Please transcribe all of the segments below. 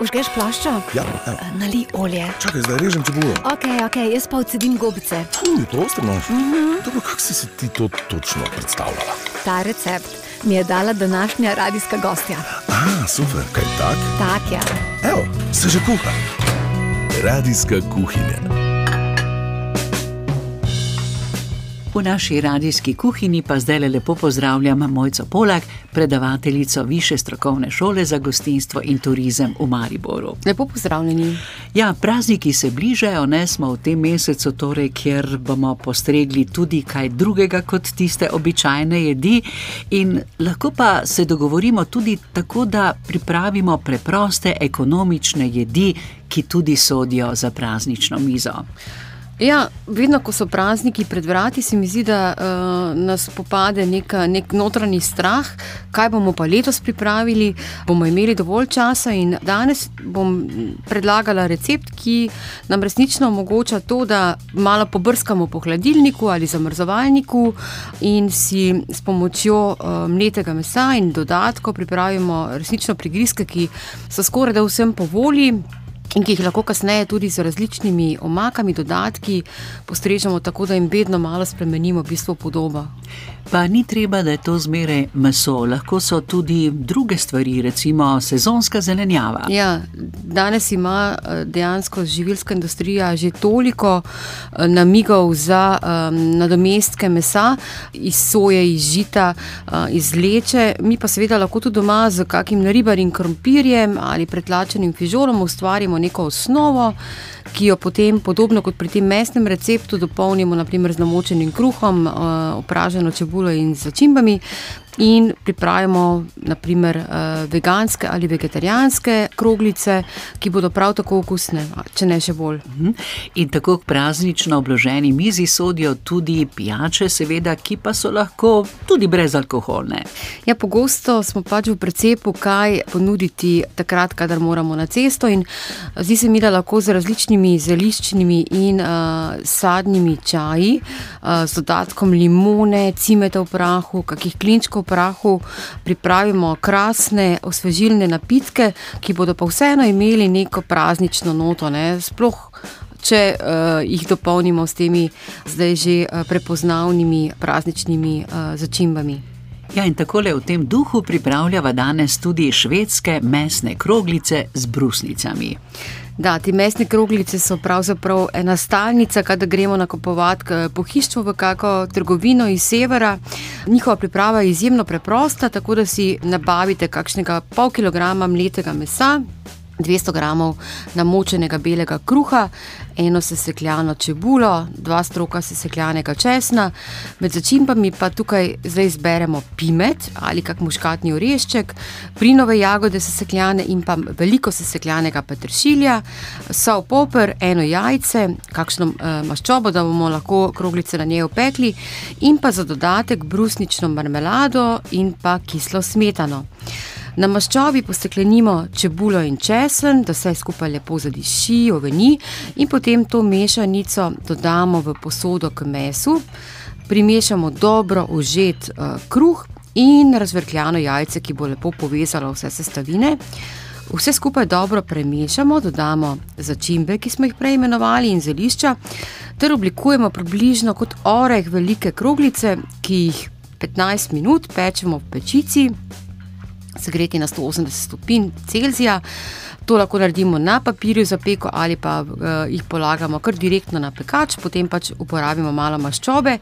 Užgeš plaščo? Ja, evo. Nali olje. Čakaj, zdaj režem čebulo. Ok, ok, jaz pa odsedim gobice. Uj, prosto nož. Dobro, kako si si ti to točno predstavljala? Ta recept mi je dala današnja radijska gostja. A, super, kaj tak? Tak je. Evo, se že kuha. Radijska kuhinja. V naši radijski kuhinji pa zdaj lepo pozdravljam Mojco Polak, predavateljico Više strokovne šole za gostinstvo in turizem v Mariboru. Lepo pozdravljeni. Ja, prazniki se bližajo, ne smo v tem mesecu, torej, kjer bomo postregli tudi kaj drugega kot tiste običajne jedi. In lahko pa se dogovorimo tudi tako, da pripravimo preproste, ekonomične jedi, ki tudi sodijo za praznično mizo. Ja, vedno, ko so prazniki pred vrati, se mi zdi, da uh, nas popade neka, nek notranji strah, kaj bomo pa letos pripravili. Bomo imeli dovolj časa in danes bom predlagala recept, ki nam resnično omogoča to, da malo pobrskamo po hladilniku ali zamrzovalniku in si s pomočjo uh, mletega mesa in dodatkov pripravimo resnično prigrizke, ki so skoraj da vsem po volji in ki jih lahko kasneje tudi z različnimi omakami, dodatki postrežemo tako, da jim vedno malo spremenimo bistvo podobo. Pa ni treba, da je to zmeraj meso, lahko so tudi druge stvari, recimo sezonska zelenjava. Ja, danes ima eh, dejansko živilska industrija že toliko eh, namigov za um, nadomestke mesa iz soje, iz žita, uh, iz leče. Mi pa seveda lahko tudi doma z kakim ribarjem, krompirjem ali pretlačenim fižolom ustvarimo neko osnovo ki jo potem, podobno kot pri tem mesnem receptu, dopolnimo naprimer, z namočenim kruhom, uh, opraženo čebulo in začimbami in pripravimo naprimer uh, veganske ali vegetarijanske kroglice, ki bodo prav tako okusne, če ne še bolj. Mhm. In tako k praznično obloženi mizi sodijo tudi pijače, seveda, ki pa so lahko tudi brezalkoholne. Ja, pogosto smo pač v precepu, kaj ponuditi takrat, kadar moramo na cesto. Zdi se mi, da lahko z različnimi zeliščnimi in uh, sadnimi čaji, uh, z dodatkom limone, cimeta v prahu, kakih klinčkov prahu pripravimo krasne, osvežilne napitke, ki bodo pa vseeno imeli neko praznično noto. Ne? Sploh, če uh, jih dopolnimo s temi zdaj že uh, prepoznavnimi prazničnimi uh, začimbami. Ja, in tako le v tem duhu pripravljava danes tudi švedske mesne kroglice z brusnicami. Da, ti mesne kroglice so pravzaprav ena stalnica, kadar gremo nakupovati pohištvo v kakšno trgovino iz severa. Njihova priprava je izjemno preprosta, tako da si nabavite kakšnega pol kilograma mletega mesa, 200 gramov namočenega belega kruha, eno sesekljano čebulo, dva stroka sesekljanega česna, med začimbami pa tukaj zdaj izberemo pimet ali kak muškatni orešček, prinove jagode sesekljane in pa veliko sesekljanega peteršilja, sol, poper, eno jajce, kakšno uh, maščobo, da bomo lahko kroglice na njej opekli, in pa za dodatek brusnično marmelado in pa kislo smetano. Na maščobi posteklenimo čebulo in česen, da vse skupaj lepo zadiši, oveni, in potem to mešanico dodamo v posodo k mesu, primešamo dobro užet uh, kruh in razvrkljano jajce, ki bo lepo povezalo vse sestavine. Vse skupaj dobro premešamo, dodamo začimbe, ki smo jih prej imenovali, in zelišča, ter oblikujemo približno kot oreh velike kroglice, ki jih 15 minut pečemo v pečici segreti na 180 stopinj Celzija. To lahko naredimo na papirju za peko ali pa uh, jih polagamo kar direktno na pekač, potem pač uporabimo malo maščobe.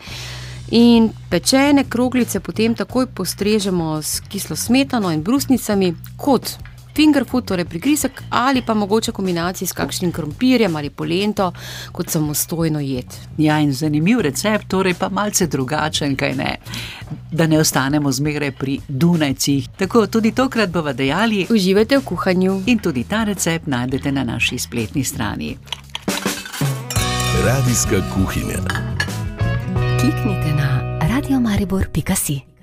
In pečene kroglice potem takoj postrežemo s kislo smetano in brusnicami, kot finger food, torej prigrizek, ali pa mogoče kombinacijo s kakšnim krompirjem ali polento, kot samostojno jed. Ja, in zanimiv recept, torej pa malce drugačen, kaj ne. Da ne ostanemo zmeraj pri Dunajcih. Tako tudi tokrat bomo dejali: Uživajte v kuhanju. In tudi ta recept najdete na naši spletni strani. Radijska kuhinja. Kliknite na radiomaribor.si.